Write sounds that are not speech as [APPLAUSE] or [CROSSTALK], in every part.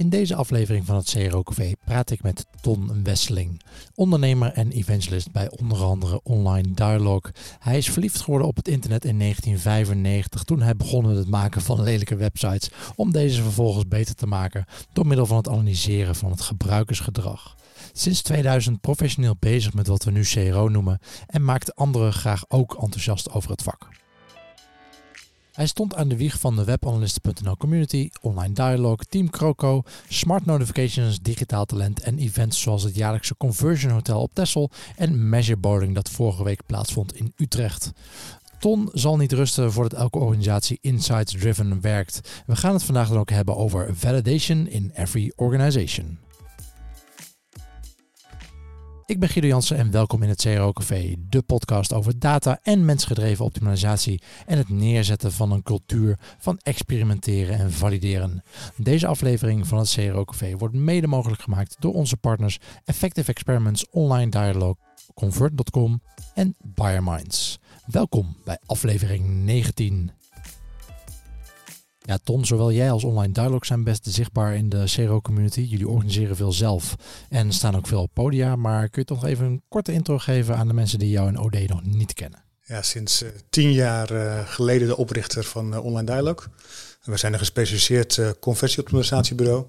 In deze aflevering van het CRO Café praat ik met Ton Wesseling, ondernemer en evangelist bij onder andere Online Dialogue. Hij is verliefd geworden op het internet in 1995 toen hij begon met het maken van lelijke websites om deze vervolgens beter te maken door middel van het analyseren van het gebruikersgedrag. Sinds 2000 professioneel bezig met wat we nu CRO noemen en maakt anderen graag ook enthousiast over het vak. Hij stond aan de wieg van de webanalisten.nl community, online dialogue, Team Croco, smart notifications, digitaal talent en events zoals het jaarlijkse Conversion Hotel op Texel en Measure Bowling dat vorige week plaatsvond in Utrecht. Ton zal niet rusten voordat elke organisatie insights driven werkt. We gaan het vandaag dan ook hebben over validation in every organization. Ik ben Guido Jansen en welkom in het CRO Café, de podcast over data en mensgedreven optimalisatie en het neerzetten van een cultuur van experimenteren en valideren. Deze aflevering van het CRO Café wordt mede mogelijk gemaakt door onze partners Effective Experiments Online Dialogue, Convert.com en BioMinds. Welkom bij aflevering 19. Ja, Ton, zowel jij als Online Dialogue zijn best zichtbaar in de CRO community. Jullie organiseren veel zelf en staan ook veel op podia. Maar kun je toch even een korte intro geven aan de mensen die jou en OD nog niet kennen? Ja, sinds uh, tien jaar uh, geleden de oprichter van uh, Online Dialogue. We zijn een gespecialiseerd conversieoptimalisatiebureau.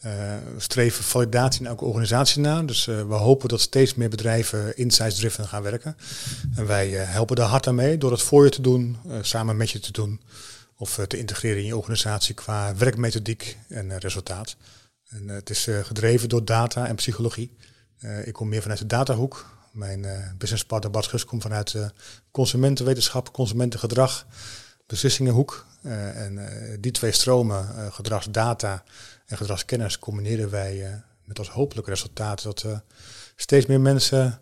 we streven validatie in elke organisatie na. Dus we hopen dat steeds meer bedrijven insights-driven gaan werken. En wij helpen daar hard aan mee door het voor je te doen, samen met je te doen of te integreren in je organisatie qua werkmethodiek en resultaat. En het is gedreven door data en psychologie. ik kom meer vanuit de datahoek. Mijn businesspartner Bart Gus komt vanuit consumentenwetenschap, consumentengedrag, beslissingenhoek. en die twee stromen, gedragsdata en gedragskennis, combineren wij met als hopelijk resultaat dat steeds meer mensen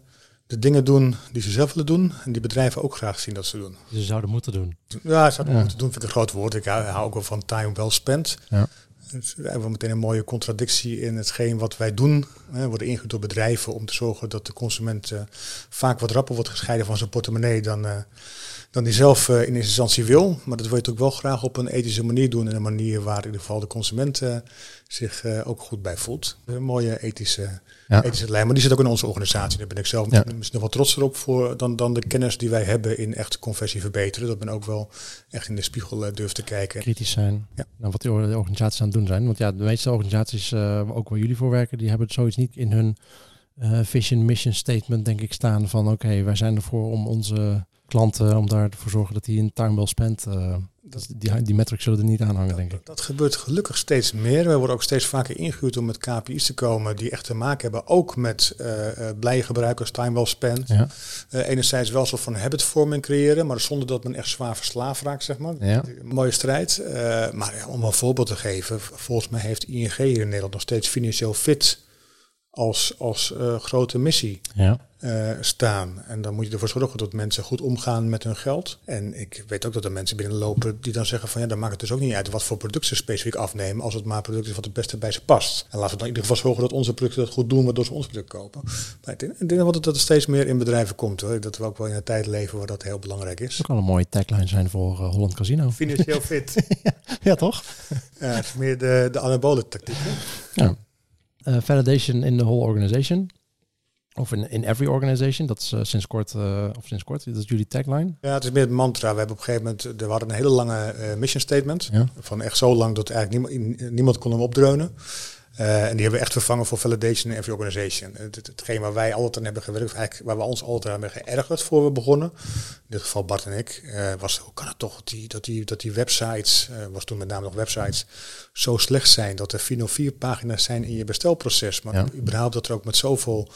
de dingen doen die ze zelf willen doen en die bedrijven ook graag zien dat ze doen. Ze zouden moeten doen. Ja, ze zouden ja. moeten doen vind ik een groot woord. Ik hou, ook wel van time well spent. Ja. Dus we hebben meteen een mooie contradictie in hetgeen wat wij doen. We worden ingehuurd door bedrijven om te zorgen dat de consument uh, vaak wat rapper wordt gescheiden van zijn portemonnee dan, uh, dan die zelf uh, in eerste instantie wil. Maar dat wil je ook wel graag op een ethische manier doen. En een manier waar in ieder geval de consument zich ook goed bij voelt. Een mooie ethische ja. ethische lijn. Maar die zit ook in onze organisatie. Daar ben ik zelf ja. misschien nog wel trotser op voor dan, dan de kennis die wij hebben in echt conversie verbeteren. Dat ben ook wel echt in de spiegel uh, durf te kijken. Kritisch zijn ja. naar wat de organisaties aan het doen zijn. Want ja, de meeste organisaties, uh, ook waar jullie voor werken, die hebben zoiets niet in hun vision mission statement denk ik staan van oké, okay, wij zijn ervoor om onze klanten, om daar ervoor zorgen dat die in time well spent dat, die, die metrics zullen er niet aan hangen, denk ik. Dat gebeurt gelukkig steeds meer. We worden ook steeds vaker ingehuurd om met KPI's te komen die echt te maken hebben ook met uh, blije gebruikers, time well spent. Ja. Uh, enerzijds wel een soort van habitvorming creëren, maar zonder dat men echt zwaar verslaafd raakt, zeg maar. Ja. Mooie strijd. maar ja, om een voorbeeld te geven, volgens mij heeft ING hier in Nederland nog steeds financieel fit als, als uh, grote missie ja. uh, staan. En dan moet je ervoor zorgen dat mensen goed omgaan met hun geld. En ik weet ook dat er mensen binnenlopen die dan zeggen van ja, dan maakt het dus ook niet uit wat voor producten ze specifiek afnemen, als het maar product is wat het beste bij ze past. En laten we dan in ieder geval zorgen dat onze producten dat goed doen, waardoor ze ons product kopen. Maar ik denk, denk dat het steeds meer in bedrijven komt hoor. Dat we ook wel in een tijd leven waar dat heel belangrijk is. Dat kan een mooie tagline zijn voor uh, Holland Casino. Financieel [LAUGHS] fit. ja, ja, toch? Meer de, de anabole tactiek. Ja. Uh, validation in the whole organization. Of in, in every organization. Dat is uh, sinds kort, uh, of sinds kort, dat is jullie tagline. Ja, het is meer het mantra. We hebben op een gegeven moment, we hadden een hele lange mission statement. Ja. Van echt zo lang dat eigenlijk niemand, niemand kon hem opdreunen. Uh, en die hebben we echt vervangen voor validation every organization. Het, het, hetgeen waar wij altijd aan hebben gewerkt, eigenlijk waar we ons altijd aan hebben geërgerd voor we begonnen. In dit geval Bart en ik, uh, was hoe kan het toch dat die, dat die, dat die websites, uh, was toen met name nog websites, zo slecht zijn dat er 404 pagina's zijn in je bestelproces. Maar ja. überhaupt dat er ook met zoveel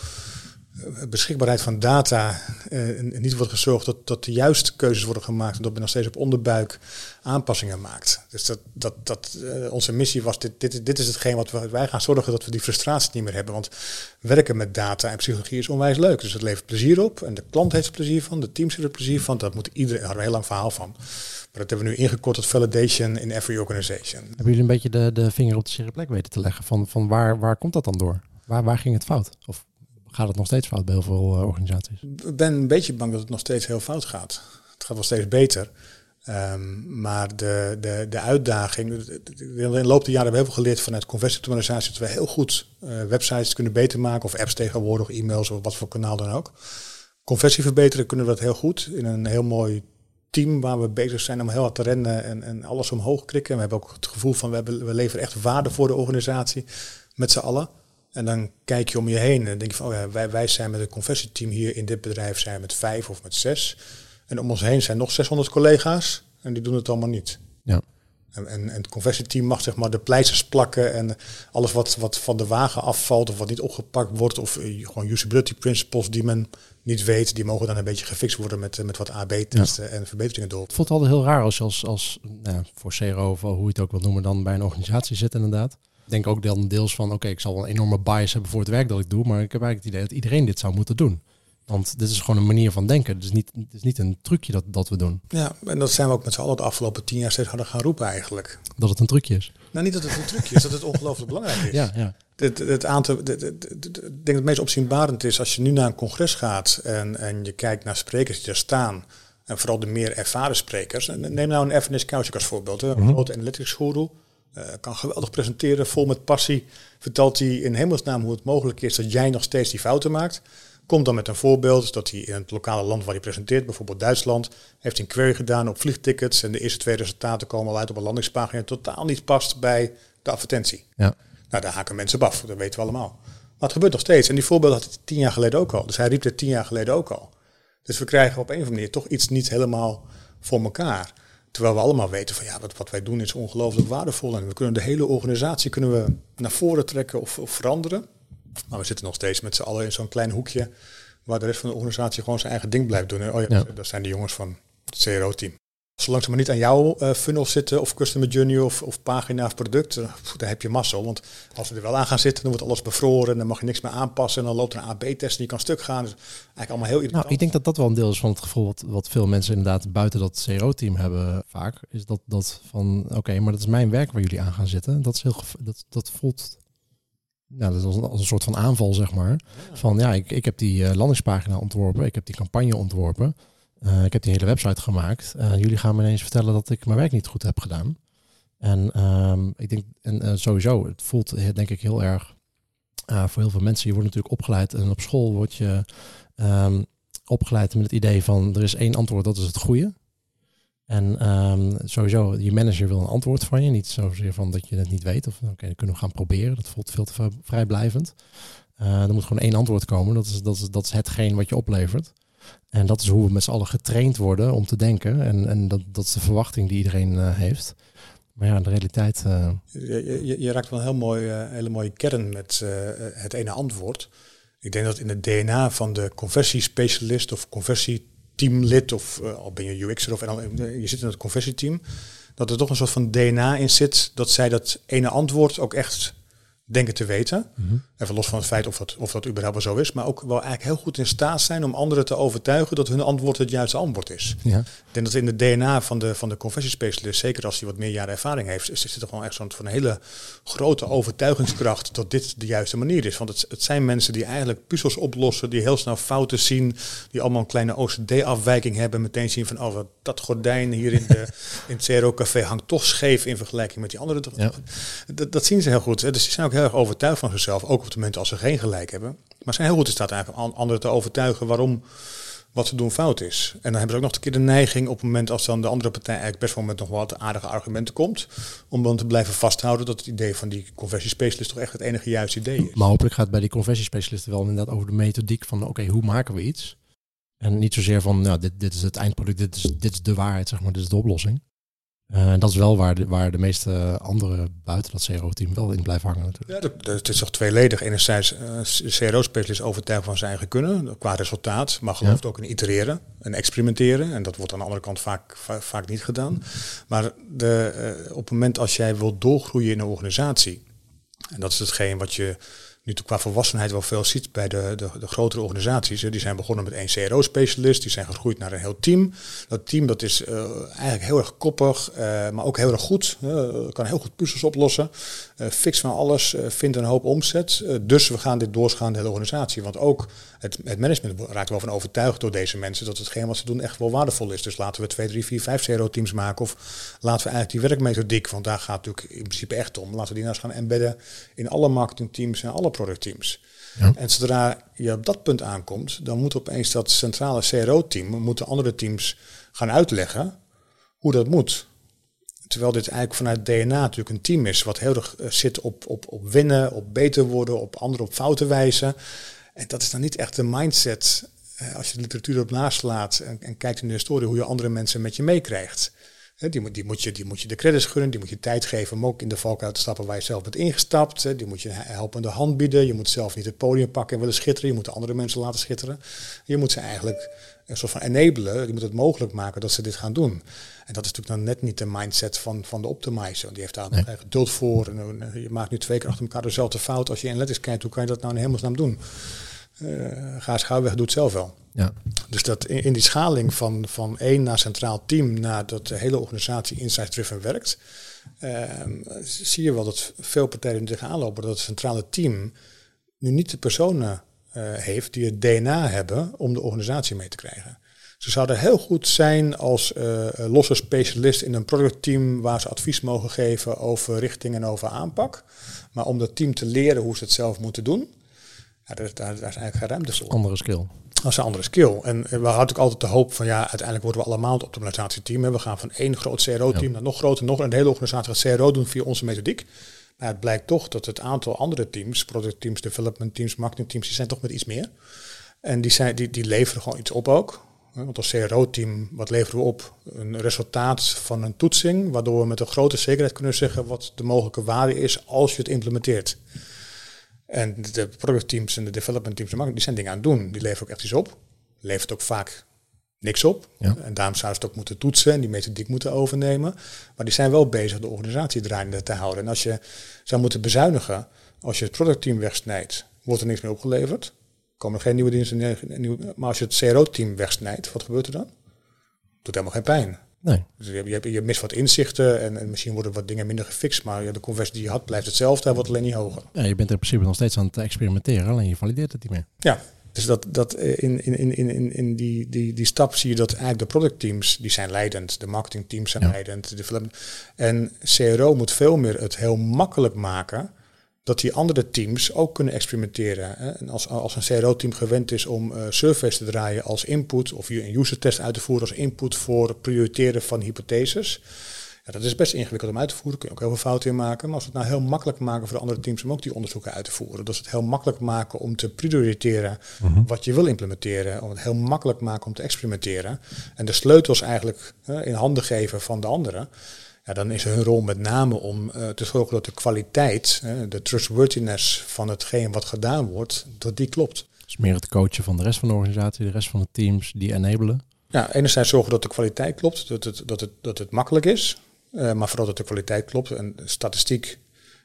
beschikbaarheid van data uh, niet wordt gezorgd dat, dat de juiste keuzes worden gemaakt en dat men nog steeds op onderbuik aanpassingen maakt. Dus dat, dat, dat uh, onze missie was, dit, dit, dit is hetgeen wat we, wij gaan zorgen dat we die frustratie niet meer hebben. Want werken met data en psychologie is onwijs leuk. Dus het levert plezier op en de klant heeft er plezier van, de teams hebben er plezier van. Dat moet iedereen, daar hebben we een heel lang verhaal van. Maar dat hebben we nu ingekort tot validation in every organization. Hebben jullie een beetje de, de vinger op de zere plek weten te leggen van, van waar, waar komt dat dan door? Waar, waar ging het fout? Of gaat het nog steeds fout bij heel veel uh, organisaties? Ik ben een beetje bang dat het nog steeds heel fout gaat. Het gaat wel steeds beter. Um, maar de, de, de uitdaging, in de loop der jaren hebben we heel veel geleerd vanuit conversieoptimalisatie dat we heel goed uh, websites kunnen beter maken of apps tegenwoordig, e-mails of wat voor kanaal dan ook. Conversie verbeteren kunnen we dat heel goed in een heel mooi team waar we bezig zijn om heel hard te rennen en, en alles omhoog krikken. We hebben ook het gevoel van we, hebben, we leveren echt waarde voor de organisatie met z'n allen. En dan kijk je om je heen en denk je van, oh ja, wij, wij zijn met een conversieteam hier in dit bedrijf zijn met vijf of met zes. En om ons heen zijn nog 600 collega's en die doen het allemaal niet. Ja. En, en, en het conversieteam mag zeg maar de pleisters plakken en alles wat, wat van de wagen afvalt of wat niet opgepakt wordt of eh, gewoon usability principles die men niet weet, die mogen dan een beetje gefixt worden met, met wat AB-testen en verbeteringen door. Het voelt altijd heel raar als je als, als nou, voor CRO of hoe je het ook wil noemen, dan bij een organisatie zit inderdaad. Denk ook dan deels van, oké, ik zal wel een enorme bias hebben voor het werk dat ik doe, maar ik heb eigenlijk het idee dat iedereen dit zou moeten doen. Want dit is gewoon een manier van denken. Het is niet, het is niet een trucje dat, dat we doen. Ja, en dat zijn we ook met z'n allen de afgelopen tien jaar steeds harder gaan roepen eigenlijk. Dat het een trucje is. Nou, niet dat het een trucje is, dat het ongelooflijk belangrijk is. [LAUGHS] Ja, ja. Het, het aantal, ik denk dat het meest opzienbarend is als je nu naar een congres gaat en, en je kijkt naar sprekers die er staan. En vooral de meer ervaren sprekers. Neem nou een Evanis Kouchik als voorbeeld. Een mm grote analytics guru. Uh, kan geweldig presenteren, vol met passie. Vertelt hij in hemelsnaam hoe het mogelijk is dat jij nog steeds die fouten maakt. Komt dan met een voorbeeld dat hij in het lokale land waar hij presenteert, bijvoorbeeld Duitsland, heeft een query gedaan op vliegtickets en de eerste twee resultaten komen al uit op een landingspagina die totaal niet past bij de advertentie. Ja. Nou, daar haken mensen op af, dat weten we allemaal. Maar het gebeurt nog steeds. En die voorbeeld had hij tien jaar geleden ook al. Dus hij riep het tien jaar geleden ook al. Dus we krijgen op een of andere manier toch iets niet helemaal voor elkaar. Terwijl we allemaal weten van ja, wat, wat wij doen is ongelooflijk waardevol. En we kunnen de hele organisatie kunnen we naar voren trekken of, of veranderen. Maar we zitten nog steeds met z'n allen in zo'n klein hoekje waar de rest van de organisatie gewoon zijn eigen ding blijft doen. Oh ja, ja. dat zijn de jongens van het CRO-team. Zolang ze maar niet aan jouw uh, funnel zitten of customer journey of, of pagina of product, uh, dan heb je mazzel. Want als ze er wel aan gaan zitten, dan wordt alles bevroren, dan mag je niks meer aanpassen en dan loopt er een AB-test en die kan stuk gaan. Dus eigenlijk allemaal heel irritant. Nou, ik denk dat dat wel een deel is van het gevoel wat, wat veel mensen inderdaad buiten dat CRO-team hebben vaak. Is dat, dat van, oké, maar dat is mijn werk waar jullie aan gaan zitten. Dat, is heel, dat, dat voelt nou, dat is als een, soort van aanval, zeg maar. Van ja, ik, ik heb die uh, landingspagina ontworpen, ik heb die campagne ontworpen, ik heb die hele website gemaakt. Uh, jullie gaan me ineens vertellen dat ik mijn werk niet goed heb gedaan. En um, ik denk, en sowieso, het voelt denk ik heel erg voor heel veel mensen. Je wordt natuurlijk opgeleid en op school word je um, opgeleid met het idee van er is één antwoord, dat is het goede. En um, sowieso, je manager wil een antwoord van je. Niet zozeer van dat je het niet weet. Of oké, dan kunnen we gaan proberen. Dat voelt veel te vrijblijvend. Er moet gewoon één antwoord komen. Dat is, dat, is, dat is hetgeen wat je oplevert. En dat is hoe we met z'n allen getraind worden om te denken. En, en dat, dat is de verwachting die iedereen uh, heeft. Maar ja, de realiteit. Uh... Je, je, raakt wel een heel mooi, hele mooie kern met het ene antwoord. Ik denk dat in het DNA van de conversiespecialist of conversie teamlid of uh, al ben je UX'er of eh, je zit in het conversieteam, dat er toch een soort van DNA in zit dat zij dat ene antwoord ook echt denken te weten. Mm Even los van het feit of dat, of dat überhaupt wel zo is, maar ook wel eigenlijk heel goed in staat zijn om anderen te overtuigen dat hun antwoord het juiste antwoord is. Ja. Ik denk dat in de DNA van de, van de conversiespecialist, zeker als hij wat meer jaren ervaring heeft, is, is er gewoon echt zo'n van een hele grote overtuigingskracht dat dit de juiste manier is. Want het, het zijn mensen die eigenlijk puzzels oplossen, die heel snel fouten zien, die allemaal een kleine OCD-afwijking hebben, meteen zien van, oh, dat gordijn hier in, de, [LAUGHS] in het CRO-café hangt toch scheef in vergelijking met die andere. Ja. Dat, dat zien ze heel goed. Dus ze zijn ook heel erg overtuigd van zichzelf, ook op het moment als ze geen gelijk hebben. Maar zijn heel goed in staat eigenlijk anderen te overtuigen waarom wat ze doen fout is. En dan hebben ze ook nog een keer de neiging op het moment als dan de andere partij eigenlijk best wel met nog wat aardige argumenten komt, om dan te blijven vasthouden dat het idee van die conversiespecialist toch echt het enige juiste idee is. Maar hopelijk gaat het bij die conversiespecialisten wel inderdaad over de methodiek van oké, hoe maken we iets? En niet zozeer van nou, dit, dit is het eindproduct, dit is, dit is de waarheid, zeg maar, dit is de oplossing. Uh, dat is wel waar de, waar de meeste andere buiten dat CRO-team wel in blijven hangen. Natuurlijk. Ja, het is toch tweeledig. Enerzijds uh, CRO-specialist overtuigd van zijn eigen kunnen qua resultaat, maar gelooft ja. ook in itereren en experimenteren. En dat wordt aan de andere kant vaak, va vaak niet gedaan. Maar de, uh, op het moment als jij wilt doorgroeien in een organisatie, en dat is hetgeen wat je nu qua volwassenheid wel veel ziet bij de, de, de grotere organisaties. Die zijn begonnen met één CRO-specialist, die zijn gegroeid naar een heel team. Dat team dat is uh, eigenlijk heel erg koppig, uh, maar ook heel erg goed. Kan heel goed puzzels oplossen, fix van alles, vindt een hoop omzet. dus we gaan dit doorsgaan de hele organisatie. Want ook het, het management raakt wel van overtuigd door deze mensen dat hetgeen wat ze doen echt wel waardevol is. Dus laten we twee, drie, vier, vijf CRO-teams maken. Of laten we eigenlijk die werkmethodiek, want daar gaat het natuurlijk in principe echt om. Laten we die nou eens gaan embedden in alle marketingteams en alle productteams. Ja. En zodra je op dat punt aankomt, dan moet opeens dat centrale CRO-team, moeten andere teams gaan uitleggen hoe dat moet. Terwijl dit eigenlijk vanuit DNA natuurlijk een team is wat heel erg eh, zit op, op, op winnen, op beter worden, op anderen op fouten wijzen. En dat is dan niet echt de mindset eh, als je de literatuur op naslaat en, en kijkt in de historie hoe je andere mensen met je meekrijgt. Die moet, die, moet je, die moet je de credits gunnen, die moet je tijd geven om ook in de valkuil te stappen waar je zelf bent ingestapt. Die moet je helpende hand bieden. Je moet zelf niet het podium pakken en willen schitteren. Je moet de andere mensen laten schitteren. Je moet ze eigenlijk een soort van enablen. Je moet het mogelijk maken dat ze dit gaan doen. En dat is natuurlijk dan net niet de mindset van, van de optimizer. Die heeft daar nee. geduld voor. En, eh, je maakt nu twee keer achter elkaar dezelfde fout. Als je in letters kijkt, hoe kan je dat nou in hemelsnaam doen? Uh, ga schouwweg doet het zelf wel. Ja. Dus dat in, in, die schaling van, van één naar centraal team, naar dat de hele organisatie insight-driven werkt, uh, zie je wel dat veel partijen er tegenaan lopen dat het centrale team nu niet de personen heeft die het DNA hebben om de organisatie mee te krijgen. Ze zouden heel goed zijn als uh, losse specialist in een productteam waar ze advies mogen geven over richting en over aanpak. Maar om dat team te leren hoe ze het zelf moeten doen, ja, daar, daar, is eigenlijk geen ruimte voor. Andere skill. Dat is een andere skill. En we hadden ook altijd de hoop van ja, uiteindelijk worden we allemaal het optimalisatieteam. We gaan van één groot CRO-team naar nog groter, nog een hele organisatie gaat CRO doen via onze methodiek. Maar het blijkt toch dat het aantal andere teams, productteams, development teams, marketingteams, die zijn toch met iets meer. En die, zijn, die, die leveren gewoon iets op ook. Want als CRO-team, wat leveren we op? Een resultaat van een toetsing, waardoor we met een grote zekerheid kunnen zeggen wat de mogelijke waarde is als je het implementeert. En de productteams en de development teams, die zijn dingen aan het doen. Die leveren ook echt iets op. Levert ook vaak niks op. En daarom zouden ze het ook moeten toetsen en die methodiek moeten overnemen. Maar die zijn wel bezig de organisatie draaiende te houden. En als je zou moeten bezuinigen, als je het productteam wegsnijdt, wordt er niks meer opgeleverd. Komen er geen nieuwe diensten. Maar als je het CRO-team wegsnijdt, wat gebeurt er dan? Doet helemaal geen pijn. Nee. Dus je, je, je mist wat inzichten en, en, misschien worden wat dingen minder gefixt, maar ja, de conversie die je had blijft hetzelfde, hij wordt alleen niet hoger. Ja, je bent in principe nog steeds aan het experimenteren, alleen je valideert het niet meer. Ja, dus dat, dat eh, in, in, in, in, in die, die, die stap zie je dat eigenlijk de productteams, die zijn leidend, de marketingteams zijn leidend, de. En CRO moet veel meer het heel makkelijk maken dat die andere teams ook kunnen experimenteren. Hè. En als, als een CRO-team gewend is om uh, surveys te draaien als input of een user test uit te voeren als input voor prioriteren van hypotheses. Ja, dat is best ingewikkeld om uit te voeren, kun je ook heel veel fouten in maken. Maar als we het nou heel makkelijk maken voor de andere teams om ook die onderzoeken uit te voeren. Dus het heel makkelijk maken om te prioriteren mhm. wat je wil implementeren. Om het heel makkelijk maken om te experimenteren. En de sleutels eigenlijk uh, in handen geven van de anderen ja, dan is hun rol met name om uh, te zorgen dat de kwaliteit, uh, de trustworthiness van hetgeen wat gedaan wordt, dat die klopt. Dus meer het coachen van de rest van de organisatie, de rest van de teams die enabelen. Ja, enerzijds zorgen dat de kwaliteit klopt, dat het, dat het, dat het makkelijk is, maar vooral dat de kwaliteit klopt. En statistiek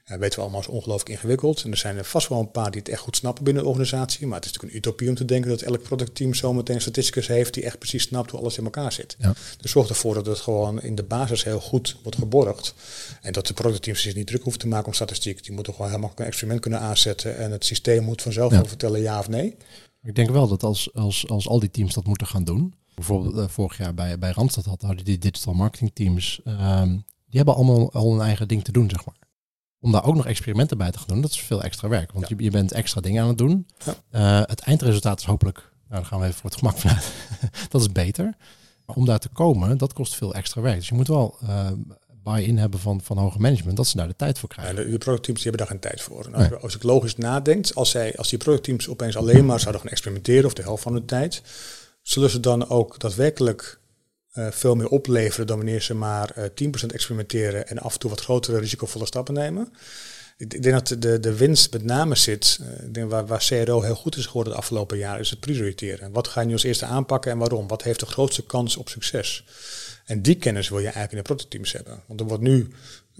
ja, weten we allemaal is ongelooflijk ingewikkeld. En er zijn er vast wel een paar die het echt goed snappen binnen de organisatie. Maar het is natuurlijk een utopie om te denken dat elk productteam zo meteen een statisticus heeft die echt precies snapt hoe alles in elkaar zit. Ja. Dus zorg ervoor dat het gewoon in de basis heel goed wordt geborgd. En dat de productteams zich niet druk hoeven te maken om statistiek. Die moeten gewoon helemaal een experiment kunnen aanzetten. En het systeem moet vanzelf ja. vertellen ja of nee. Ik denk wel dat als, als, als al die teams dat moeten gaan doen. Bijvoorbeeld uh, vorig jaar bij, bij Randstad hadden die digital marketing teams. Uh, die hebben allemaal al een eigen ding te doen, zeg maar om daar ook nog experimenten bij te gaan doen, dat is veel extra werk. Want je, je, bent extra dingen aan het doen. Ja. Uh, het eindresultaat is hopelijk, nou, dan gaan we even voor het gemak vanuit, [LAUGHS] dat is beter. Maar om daar te komen, dat kost veel extra werk. Dus je moet wel uh, buy-in hebben van, van hoger management, dat ze daar de tijd voor krijgen. Ja, de, productteams die hebben daar geen tijd voor. En als, als ik logisch nadenk, als, zij, als die productteams opeens alleen maar zouden gaan experimenteren, of de helft van de tijd, zullen ze dan ook daadwerkelijk uh, veel meer opleveren dan wanneer ze maar uh, eh, 10% experimenteren en af en toe wat grotere risicovolle stappen nemen. Ik denk dat de, de winst met name zit, uh, denk waar, waar CRO heel goed is geworden de afgelopen jaren, is het prioriteren. Wat ga je nu als eerste aanpakken en waarom? Wat heeft de grootste kans op succes? En die kennis wil je eigenlijk in de prototypes hebben. Want er wordt nu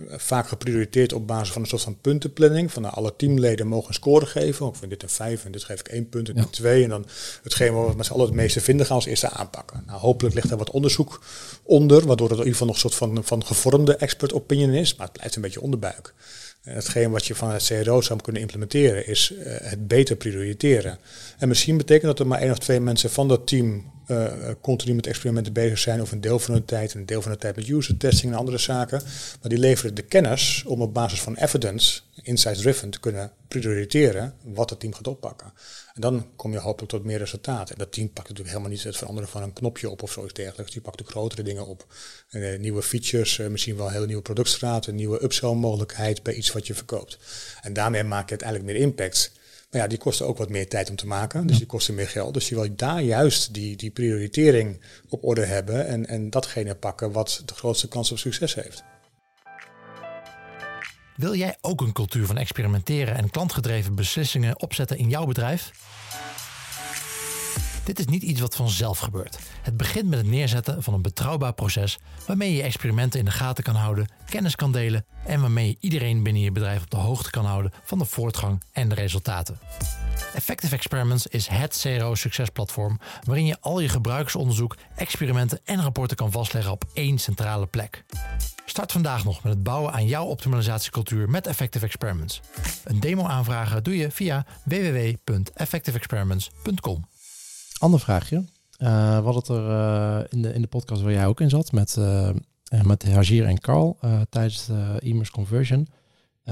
vaak geprioriteerd op basis van een soort van puntenplanning. Van nou, alle teamleden mogen een score geven. Ik vind dit een 5 en dit geef ik één punt en dit twee. En dan hetgeen waar we met z'n allen het meeste vinden gaan als eerste aanpakken. Nou, hopelijk ligt daar wat onderzoek onder, waardoor het in ieder geval nog een soort van, van gevormde expert opinion is. Maar het blijft een beetje onderbuik. Hetgeen wat je van het CRO zou kunnen implementeren is uh, het beter prioriteren. En misschien betekent dat er maar één of twee mensen van dat team uh, continu met experimenten bezig zijn of een deel van hun tijd en een deel van de tijd met user testing en andere zaken. Maar die leveren de kennis om op basis van evidence, insights driven, te kunnen prioriteren wat het team gaat oppakken. En dan kom je hopelijk tot meer resultaten. En dat team pakt natuurlijk helemaal niet het veranderen van een knopje op of zoiets dergelijks. Die pakt de grotere dingen op. Uh, nieuwe features, uh, misschien wel een hele nieuwe productstraat, een nieuwe upsell mogelijkheid bij iets wat je verkoopt. En daarmee maak je uiteindelijk meer impact. Maar ja, die kosten ook wat meer tijd om te maken. Dus die kosten meer geld. Dus je wil daar juist die, die prioritering op orde hebben. En, en datgene pakken wat de grootste kans op succes heeft. Wil jij ook een cultuur van experimenteren en klantgedreven beslissingen opzetten in jouw bedrijf? Dit is niet iets wat vanzelf gebeurt. Het begint met het neerzetten van een betrouwbaar proces waarmee je experimenten in de gaten kan houden, kennis kan delen en waarmee je iedereen binnen je bedrijf op de hoogte kan houden van de voortgang en de resultaten. Effective Experiments is het CRO-succesplatform waarin je al je gebruikersonderzoek, experimenten en rapporten kan vastleggen op één centrale plek. Start vandaag nog met het bouwen aan jouw optimalisatiecultuur met Effective Experiments. Een demo aanvragen doe je via www.effectiveexperiments.com. Ander vraagje. We hadden het er uh, in, de, in de podcast waar jij ook in zat met, uh, met Hajier en Carl tijdens de e-mails conversion.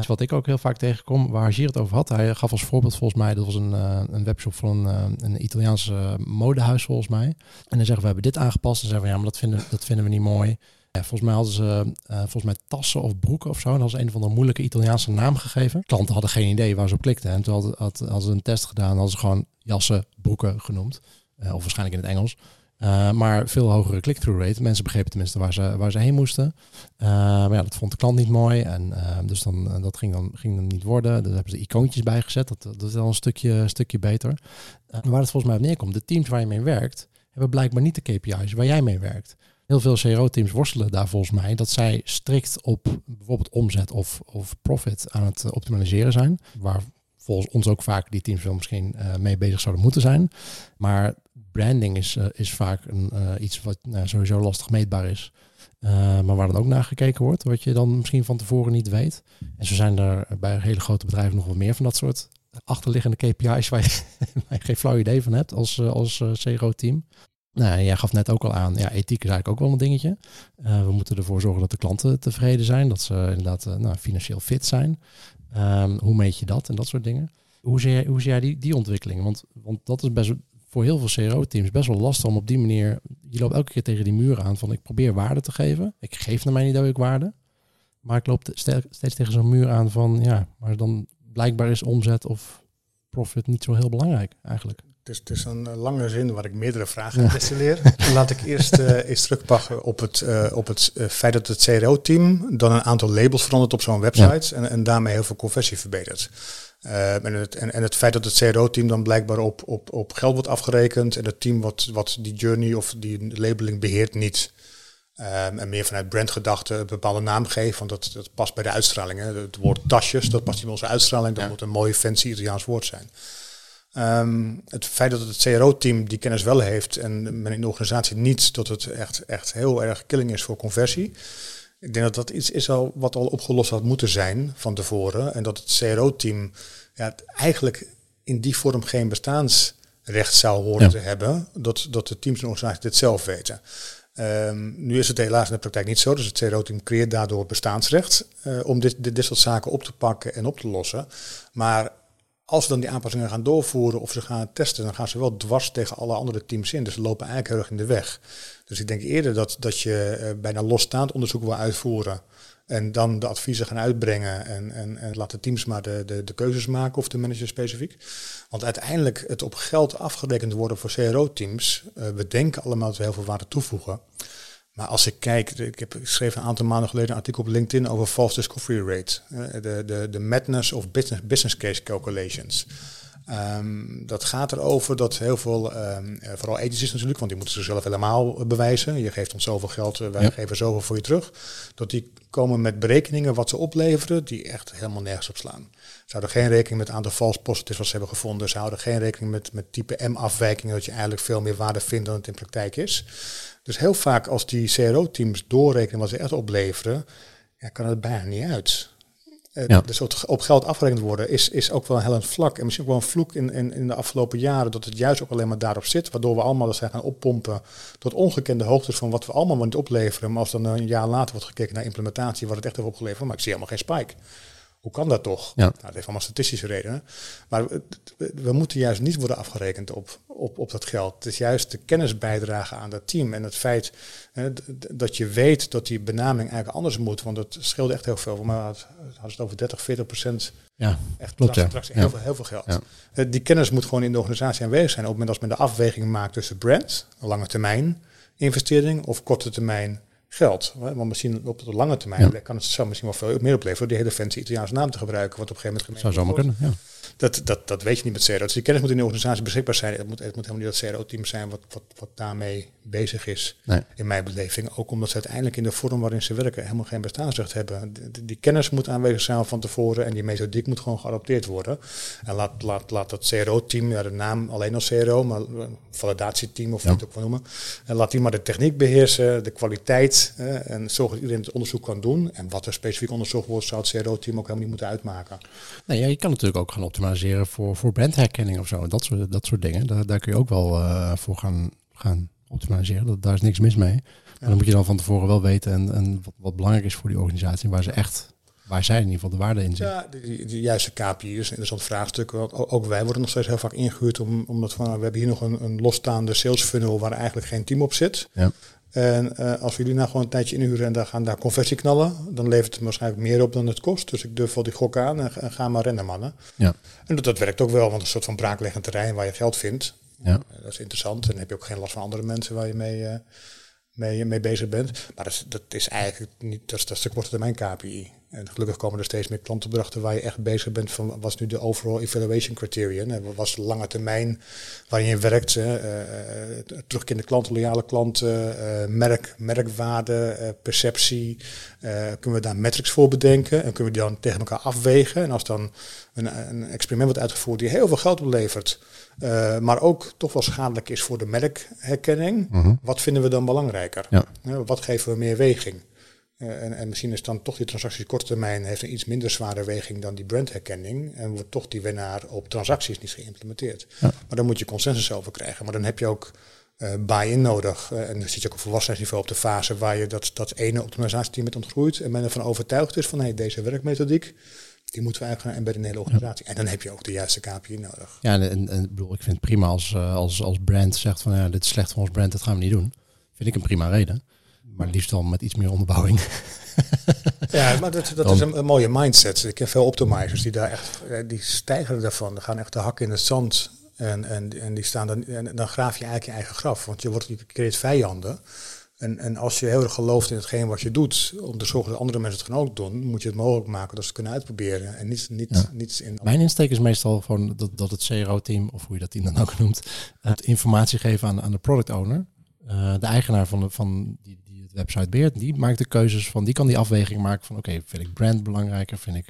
Wat ik ook heel vaak tegenkom, waar Hajier het over had. Hij gaf als voorbeeld volgens mij, dat was een, een webshop van een, een Italiaans modehuis volgens mij. En dan zeggen we hebben dit aangepast. En zeggen we ja, maar dat vinden, dat vinden we niet mooi. Ja, volgens mij hadden ze volgens mij tassen of broeken of zo. En dat was een van de moeilijke Italiaanse naam gegeven. Klanten hadden geen idee waar ze op klikten. En toen hadden, hadden ze een test gedaan. Hadden ze gewoon jassen, broeken genoemd. Uh, of waarschijnlijk in het Engels. Uh, maar veel hogere click-through rate. Mensen begrepen tenminste waar ze, waar ze heen moesten. Uh, maar ja, dat vond de klant niet mooi. En dus dan, dat ging dan, ging dan niet worden. Daar hebben ze icoontjes bij gezet. Dat, dat is wel een stukje, stukje beter. waar het volgens mij op neerkomt. De teams waar je mee werkt, hebben blijkbaar niet de KPI's waar jij mee werkt. Heel veel CRO-teams worstelen daar volgens mij dat zij strikt op bijvoorbeeld omzet of, of profit aan het optimaliseren zijn. Waar volgens ons ook vaak die teams wel misschien uh, mee bezig zouden moeten zijn. Maar branding is, uh, is vaak een, uh, iets wat nou, sowieso lastig meetbaar is. maar waar dan ook naar gekeken wordt, wat je dan misschien van tevoren niet weet. En zo zijn er bij hele grote bedrijven nog wat meer van dat soort achterliggende KPI's waar je, [LAUGHS] waar je geen flauw idee van hebt als, als CRO-team. Nou, jij gaf net ook al aan, ja, ethiek is eigenlijk ook wel een dingetje. we moeten ervoor zorgen dat de klanten tevreden zijn, dat ze inderdaad nou, financieel fit zijn. Um, hoe meet je dat en dat soort dingen? Hoe zie jij, hoe zie jij die, die ontwikkeling? Want, want dat is best voor heel veel CRO-teams best wel lastig om op die manier. Je loopt elke keer tegen die muur aan van ik probeer waarde te geven. Ik geef naar mijn idee ook waarde. Maar ik loop steeds tegen zo'n muur aan van ja, maar dan blijkbaar is omzet of profit niet zo heel belangrijk eigenlijk. Het is, het is een lange zin waar ik meerdere vragen ja. destilleer. [LAUGHS] Laat ik eerst uh, eens terugpakken op het, uh, op het uh, feit dat het CRO-team dan een aantal labels verandert op zo'n website en, en daarmee heel veel conversie verbetert. en, het, en, en het feit dat het CRO-team dan blijkbaar op, op, op geld wordt afgerekend en het team wat, wat die journey of die labeling beheert niet. Um, en meer vanuit brandgedachte een bepaalde naam geven, want dat, dat past bij de uitstraling. Hè. Het woord tasjes, dat past niet bij onze uitstraling, dat ja. moet een mooi fancy Italiaans woord zijn. Um, het feit dat het CRO-team die kennis wel heeft en men in de organisatie niet, dat het echt, echt heel erg killing is voor conversie. Ik denk dat dat iets is al wat al opgelost had moeten zijn van tevoren. En dat het CRO-team ja, eigenlijk in die vorm geen bestaansrecht zou horen ja. te hebben. Dat, dat de teams en organisaties dit zelf weten. Um, nu is het helaas in de praktijk niet zo. Dus het CRO-team creëert daardoor bestaansrecht uh, om dit, dit, dit soort zaken op te pakken en op te lossen. Maar als ze dan die aanpassingen gaan doorvoeren of ze gaan testen, dan gaan ze wel dwars tegen alle andere teams in. Dus ze lopen eigenlijk heel erg in de weg. Dus ik denk eerder dat, dat je uh, bijna losstaand onderzoek wil uitvoeren. En dan de adviezen gaan uitbrengen en, en, en laat de teams maar de, de, de keuzes maken of de manager specifiek. Want uiteindelijk het op geld afgerekend worden voor CRO-teams, uh, we denken allemaal dat we heel veel waarde toevoegen. Maar als ik kijk, ik heb geschreven een aantal maanden geleden een artikel op LinkedIn over false discovery rate. De, de, de madness of business, business case calculations. Ehm, dat gaat erover dat heel veel, um, vooral agencies natuurlijk, want die moeten zichzelf helemaal bewijzen. Je geeft ons zoveel geld, wij ja. geven zoveel voor je terug. Dat die komen met berekeningen wat ze opleveren, die echt helemaal nergens op slaan. Ze houden geen rekening met het aantal false positives wat ze hebben gevonden. Ze houden geen rekening met, met type M-afwijkingen, dat je eigenlijk veel meer waarde vindt dan het in praktijk is. Dus heel vaak als die CRO-teams doorrekenen wat ze echt opleveren, ja, kan het bijna niet uit. Uh, ja. Dus op geld afgerekend worden is, is ook wel een hellend vlak. En misschien ook wel een vloek in, in, in de afgelopen jaren dat het juist ook alleen maar daarop zit. Waardoor we allemaal dat zijn gaan oppompen tot ongekende hoogtes van wat we allemaal niet opleveren. Maar als dan een jaar later wordt gekeken naar implementatie, wat het echt heeft opgeleverd, maar ik zie helemaal geen spike. Hoe kan dat toch? Ja. Nou, dat heeft allemaal statistische redenen. Maar we, moeten juist niet worden afgerekend op, op, op dat geld. Het is juist de kennisbijdrage aan dat team en het feit hè, dat je weet dat die benaming eigenlijk anders moet. Want het scheelt echt heel veel. Maar het hadden het over 30, 40 procent. Ja, echt klopt. Ja. heel, veel, heel veel geld. Ja. Eh, die kennis moet gewoon in de organisatie aanwezig zijn. Op het moment als men de afweging maakt tussen brand, lange termijn investering of korte termijn geld. Want misschien op de lange termijn kan het zo misschien wel veel meer opleveren die hele fancy Italiaanse naam te gebruiken, wat op een gegeven moment Zou zomaar kunnen, ja. Dat, dat, dat weet je niet met CRO. Dus die kennis moet in de organisatie beschikbaar zijn. Het moet, het moet helemaal niet dat CRO-team zijn wat, wat, wat daarmee bezig is, nee. in mijn beleving. Ook omdat ze uiteindelijk in de vorm waarin ze werken helemaal geen bestaansrecht hebben. Die, die kennis moet aanwezig zijn van tevoren en die methodiek moet gewoon geadopteerd worden. En laat, laat, laat dat CRO-team, ja, de naam alleen als CRO, maar validatieteam of ja. wat je het ook wil noemen. En laat die maar de techniek beheersen, de kwaliteit en zorg dat iedereen het onderzoek kan doen. En wat er specifiek onderzocht wordt, zou het CRO-team ook helemaal niet moeten uitmaken. Nee, ja, je kan natuurlijk ook gaan optimaliseren voor, voor brandherkenning of zo. Dat soort, dat soort dingen. Daar, daar kun je ook wel uh, voor gaan, gaan optimaliseren. Dat, daar is niks mis mee. Maar dan moet je dan van tevoren wel weten en, en wat, wat belangrijk is voor die organisatie, waar ze echt waar zij in ieder geval de waarde in zit. Ja, de, de, juiste KPI is een interessant vraagstuk. Ook, ook, wij worden nog steeds heel vaak ingehuurd om, omdat van, we hebben hier nog een, een losstaande sales funnel waar eigenlijk geen team op zit. Ja. En uh, als we jullie nou gewoon een tijdje inhuren en dan gaan daar conversie knallen, dan levert het waarschijnlijk meer op dan het kost. Dus ik durf wel die gok aan en, en ga maar rennen, mannen. Ja. En dat, dat werkt ook wel, want een soort van braakleggend terrein waar je geld vindt. Ja. Uh, dat is interessant. En dan heb je ook geen last van andere mensen waar je mee, uh, mee, mee bezig bent. Maar dat is, dat is eigenlijk niet, dat is, dat is de korte termijn KPI. En gelukkig komen er steeds meer klantopdrachten waar je echt bezig bent van wat is nu de overall evaluation criterion. En wat was de lange termijn waarin je werkt. Uh, terugkerende klanten, loyale klanten, uh, merk, merkwaarde, perceptie. kunnen we daar metrics voor bedenken en kunnen we die dan tegen elkaar afwegen. En als dan een, een experiment wordt uitgevoerd die heel veel geld oplevert, maar ook toch wel schadelijk is voor de merkherkenning, mhm. wat vinden we dan belangrijker? Ja. wat geven we meer weging? Uh, en, en, misschien is dan toch die transactie korte termijn heeft een iets minder zware weging dan die brandherkenning. En wordt toch die winnaar op transacties niet geïmplementeerd. Maar dan moet je consensus over krijgen. Maar dan heb je ook uh, buy-in nodig. Uh, en dan zit je ook op volwassenheidsniveau op de fase waar je dat, dat ene optimalisatieteam met ontgroeit. En men ervan overtuigd is van hey, deze werkmethodiek, die moeten we eigenlijk gaan embedden in de hele organisatie. En dan heb je ook de juiste KPI nodig. Ja, en, en, bedoel, ik vind het prima als, als, als brand zegt van ja, dit is slecht voor ons brand, dat gaan we niet doen. Vind ik een prima reden maar liefst dan met iets meer onderbouwing. [LAUGHS] Ja, maar dat, dat is een, mooie mindset. Ik heb veel optimizers die daar echt, eh, die stijgen ervan. Die gaan echt de hak in het zand. En, en, en die staan dan, en dan graaf je eigenlijk je eigen graf. Want je wordt, je creëert vijanden. En, en als je heel erg gelooft in hetgeen wat je doet, om te zorgen dat andere mensen het gaan ook doen, moet je het mogelijk maken dat ze het kunnen uitproberen. En niet, niet, ja. niets in. Mijn insteek is meestal gewoon dat, dat het CRO-team, of hoe je dat team dan ook noemt, het informatie geven aan, aan de product owner. Uh, de eigenaar van, de, van die, website beheert, die maakt de keuzes van, die kan die afweging maken van, oké, vind ik brand belangrijker, vind ik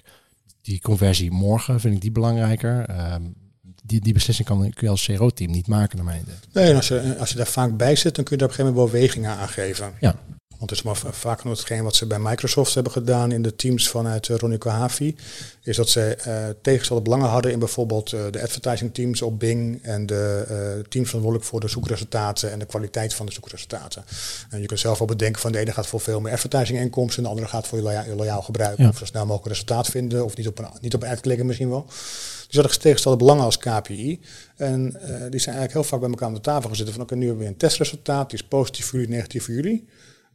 die conversie morgen, vind ik die belangrijker. Um, die, die beslissing kan, kun je als CRO-team niet maken, naar mijn idee. Nee, en als je, als je daar vaak bij zit, dan kun je daar op een gegeven moment wel wegingen aangeven. Ja. Want het is maar vaak nog hetgeen wat ze bij Microsoft hebben gedaan in de teams vanuit uh, Ronnie Havi. Is dat ze uh, tegenstelde belangen hadden in bijvoorbeeld uh, de advertising teams op Bing. En de uh, teams verantwoordelijk voor de zoekresultaten en de kwaliteit van de zoekresultaten. En je kunt zelf wel bedenken van de ene gaat voor veel meer advertising inkomsten. En de andere gaat voor je loyaal, loyaal gebruik. Of zo snel mogelijk resultaat vinden. Of niet op een, niet op een ad klikken misschien wel. Dus dat hadden tegenstelde belangen als KPI. En die zijn eigenlijk heel vaak bij elkaar aan de tafel gezeten van oké, nu hebben we een testresultaat. Die is positief voor jullie, negatief voor jullie.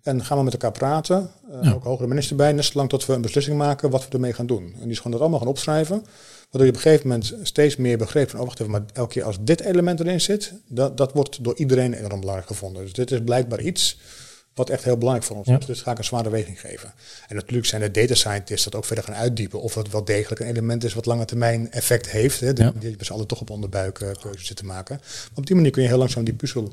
En gaan we met elkaar praten, uh, ook hogere minister bij, net zolang tot we een beslissing maken wat we ermee gaan doen. En die is gewoon dat allemaal gaan opschrijven. Waardoor je op een gegeven moment steeds meer begreep van, oh wacht even, maar elke keer als dit element erin zit, dat, dat wordt door iedereen enorm belangrijk gevonden. Dus dit is blijkbaar iets Wat echt heel belangrijk voor ons is. Dus ga ik een zware weging geven. En natuurlijk zijn de data scientists dat ook verder gaan uitdiepen. Of het wel degelijk een element is wat lange termijn effect heeft. Hè, die, die we alle toch op onderbuik uh, keuzes zitten maken. Maar op die manier kun je heel langzaam die puzzel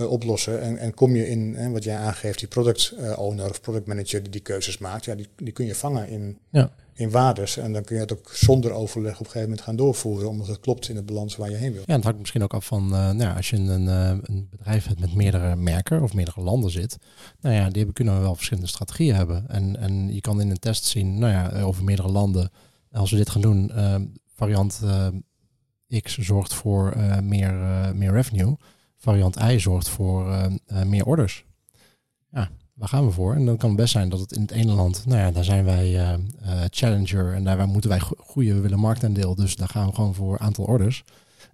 uh, oplossen. En, en kom je in, hè, wat jij aangeeft, die product uh, owner of product manager die die keuzes maakt. Ja, die, die kun je vangen in, ja. in waardes. En dan kun je het ook zonder overleg op een gegeven moment gaan doorvoeren. Omdat het klopt in het balans waar je heen wil. Ja, het hangt misschien ook af van, uh, nou, als je een, een bedrijf hebt met meerdere merken of meerdere landen zit. Nou ja, die hebben, kunnen wel verschillende strategieën hebben. En, en je kan in een test zien, nou ja, over meerdere landen. Als we dit gaan doen, variant X zorgt voor meer, meer revenue variant I zorgt voor uh, uh, meer orders. Ja, waar gaan we voor? En dan kan het best zijn dat het in het ene land, nou ja, daar zijn wij uh, challenger en daar moeten wij goede, we willen marktaandeel, dus daar gaan we gewoon voor aantal orders.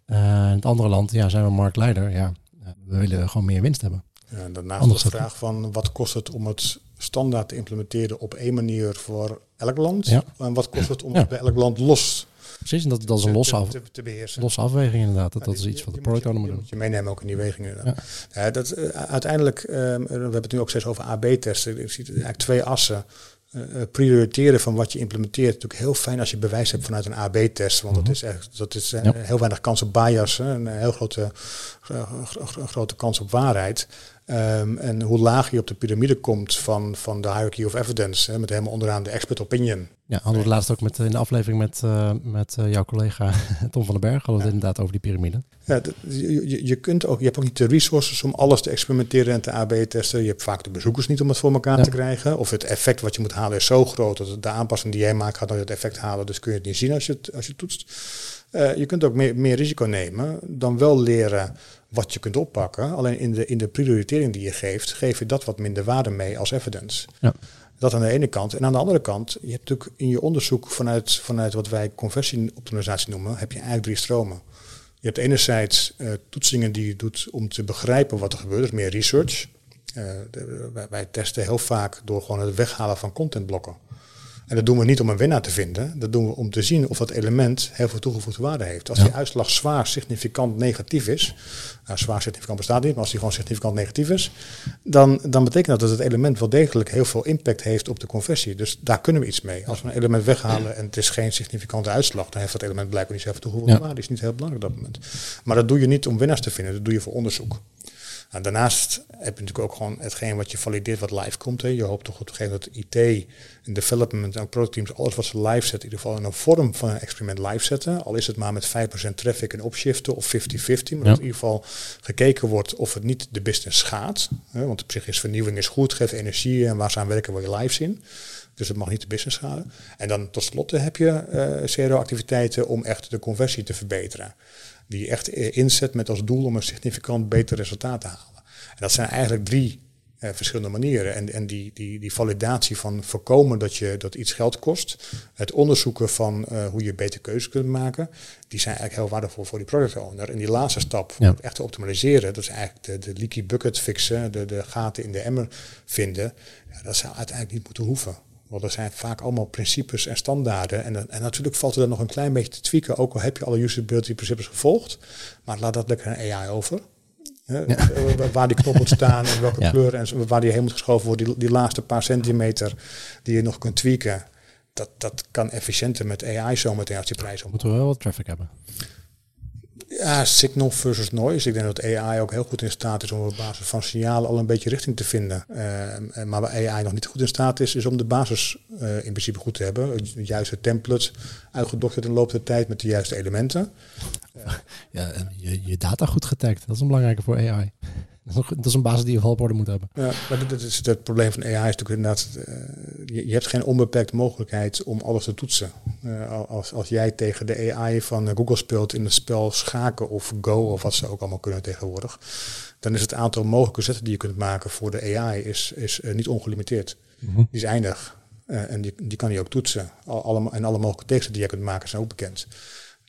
in het andere land, ja, zijn we marktleider, ja, we willen gewoon meer winst hebben. Ja, en daarnaast de vraag van wat kost het om het standaard te implementeren op één manier voor elk land? Ja. En wat kost het om het bij elk land los Precies, en dat, dat is een losse, af, te, te beheersen. losse afweging inderdaad. Dat, dat is iets wat de product owner moet doen. je meenemen ook in die weging inderdaad. Ja. dat, uh, uiteindelijk, uh, we hebben het nu ook steeds over AB-testen. Ik zie eigenlijk twee assen. Uh, prioriteren van wat je implementeert. Natuurlijk heel fijn als je bewijs hebt vanuit een AB-test. Want dat is, echt, dat is heel weinig kans op bias. Hè, een heel grote, grote kans op waarheid. Um, en hoe laag je op de piramide komt van, van de hierarchy of evidence, hè, met helemaal onderaan de expert opinion. Ja, hadden we het laatst ook met, in de aflevering met, uh, met uh, jouw collega [LAUGHS] Tom van den Berg, hadden we het inderdaad over die piramide. Ja, je, je, kunt ook, je hebt ook niet de resources om alles te experimenteren en te AB-testen. Je hebt vaak de bezoekers niet om het voor elkaar ja. te krijgen. Of het effect wat je moet halen is zo groot dat de aanpassing die jij maakt gaat nooit het effect halen. Dus kun je het niet zien als je het, als je toetst. Uh, je kunt ook meer, meer risico nemen dan wel leren wat je kunt oppakken. Alleen in de, in de prioritering die je geeft, geef je dat wat minder waarde mee als evidence. Ja. Dat aan de ene kant. En aan de andere kant, je hebt natuurlijk in je onderzoek vanuit, vanuit wat wij conversieoptimalisatie noemen, heb je eigenlijk drie stromen. Je hebt enerzijds uh, toetsingen die je doet om te begrijpen wat er gebeurt, dus meer research. Uh, de, wij, wij, testen heel vaak door gewoon het weghalen van contentblokken. En dat doen we niet om een winnaar te vinden. Dat doen we om te zien of dat element heel veel toegevoegde waarde heeft. Als die uitslag zwaar significant negatief is, nou, zwaar significant bestaat niet, maar als die gewoon significant negatief is, dan, dan betekent dat dat het element wel degelijk heel veel impact heeft op de conversie. Dus daar kunnen we iets mee. Als we een element weghalen en het is geen significante uitslag, dan heeft dat element blijkbaar niet zoveel toegevoegde waarde. Dat is niet heel belangrijk op dat moment. Maar dat doe je niet om winnaars te vinden, dat doe je voor onderzoek. Nou, daarnaast heb je natuurlijk ook gewoon hetgeen wat je valideert wat live komt. Hè. Je hoopt toch op een gegeven moment dat IT en development en productteams alles wat ze live zetten, in ieder geval in een vorm van een experiment live zetten. Al is het maar met 5% traffic en opshiften of 50-50. Maar dat in ieder geval gekeken wordt of het niet de business schaadt. Hè. Want op zich is vernieuwing is goed, geeft energie en waar ze aan werken wil je live zien. Dus het mag niet de business schaden. En dan tot slot heb je uh, CRO-activiteiten om echt de conversie te verbeteren die je echt eh, inzet met als doel om een significant beter resultaat te halen. En dat zijn eigenlijk drie eh, verschillende manieren. En, en die, die, die validatie van voorkomen dat, je, dat iets geld kost, het onderzoeken van uh, hoe je beter keuzes kunt maken, die zijn eigenlijk heel waardevol voor die product owner. En die laatste stap, om het echt te optimaliseren, dat is eigenlijk de, de leaky bucket fixen, de, de gaten in de emmer vinden. Ja, dat zou uiteindelijk niet moeten hoeven. Want er zijn vaak allemaal principes en standaarden. En, en natuurlijk valt er dan nog een klein beetje te tweaken, ook al heb je alle usability principes gevolgd. Maar laat dat lekker aan AI over. Ja. Waar die knop moet staan en welke kleur en waar die heen moet geschoven worden. Die, die laatste paar centimeter die je nog kunt tweaken. Dat, dat kan efficiënter met AI zometeen als die prijs om. Moeten we wel wat traffic hebben? Ja, signal versus noise. Ik denk dat AI ook heel goed in staat is om op basis van signalen al een beetje richting te vinden. Uh, maar waar AI nog niet goed in staat is, is om de basis uh, in principe goed te hebben. Het juiste template uitgedokterd in de loop der tijd met de juiste elementen. Ja, je, je data goed getagd, dat is een belangrijke voor AI. Dat is een basis die je wel op orde moet hebben. Ja, maar dit is het probleem van AI is natuurlijk inderdaad, uh, je, je, hebt geen onbeperkte mogelijkheid om alles te toetsen. Uh, als, als jij tegen de AI van Google speelt in het spel schaken of Go of wat ze ook allemaal kunnen tegenwoordig, dan is het aantal mogelijke zetten die je kunt maken voor de AI is, is uh, niet ongelimiteerd. Mm Die is eindig. en die, die kan je ook toetsen. Al, alle, en alle mogelijke teksten die je kunt maken zijn ook bekend.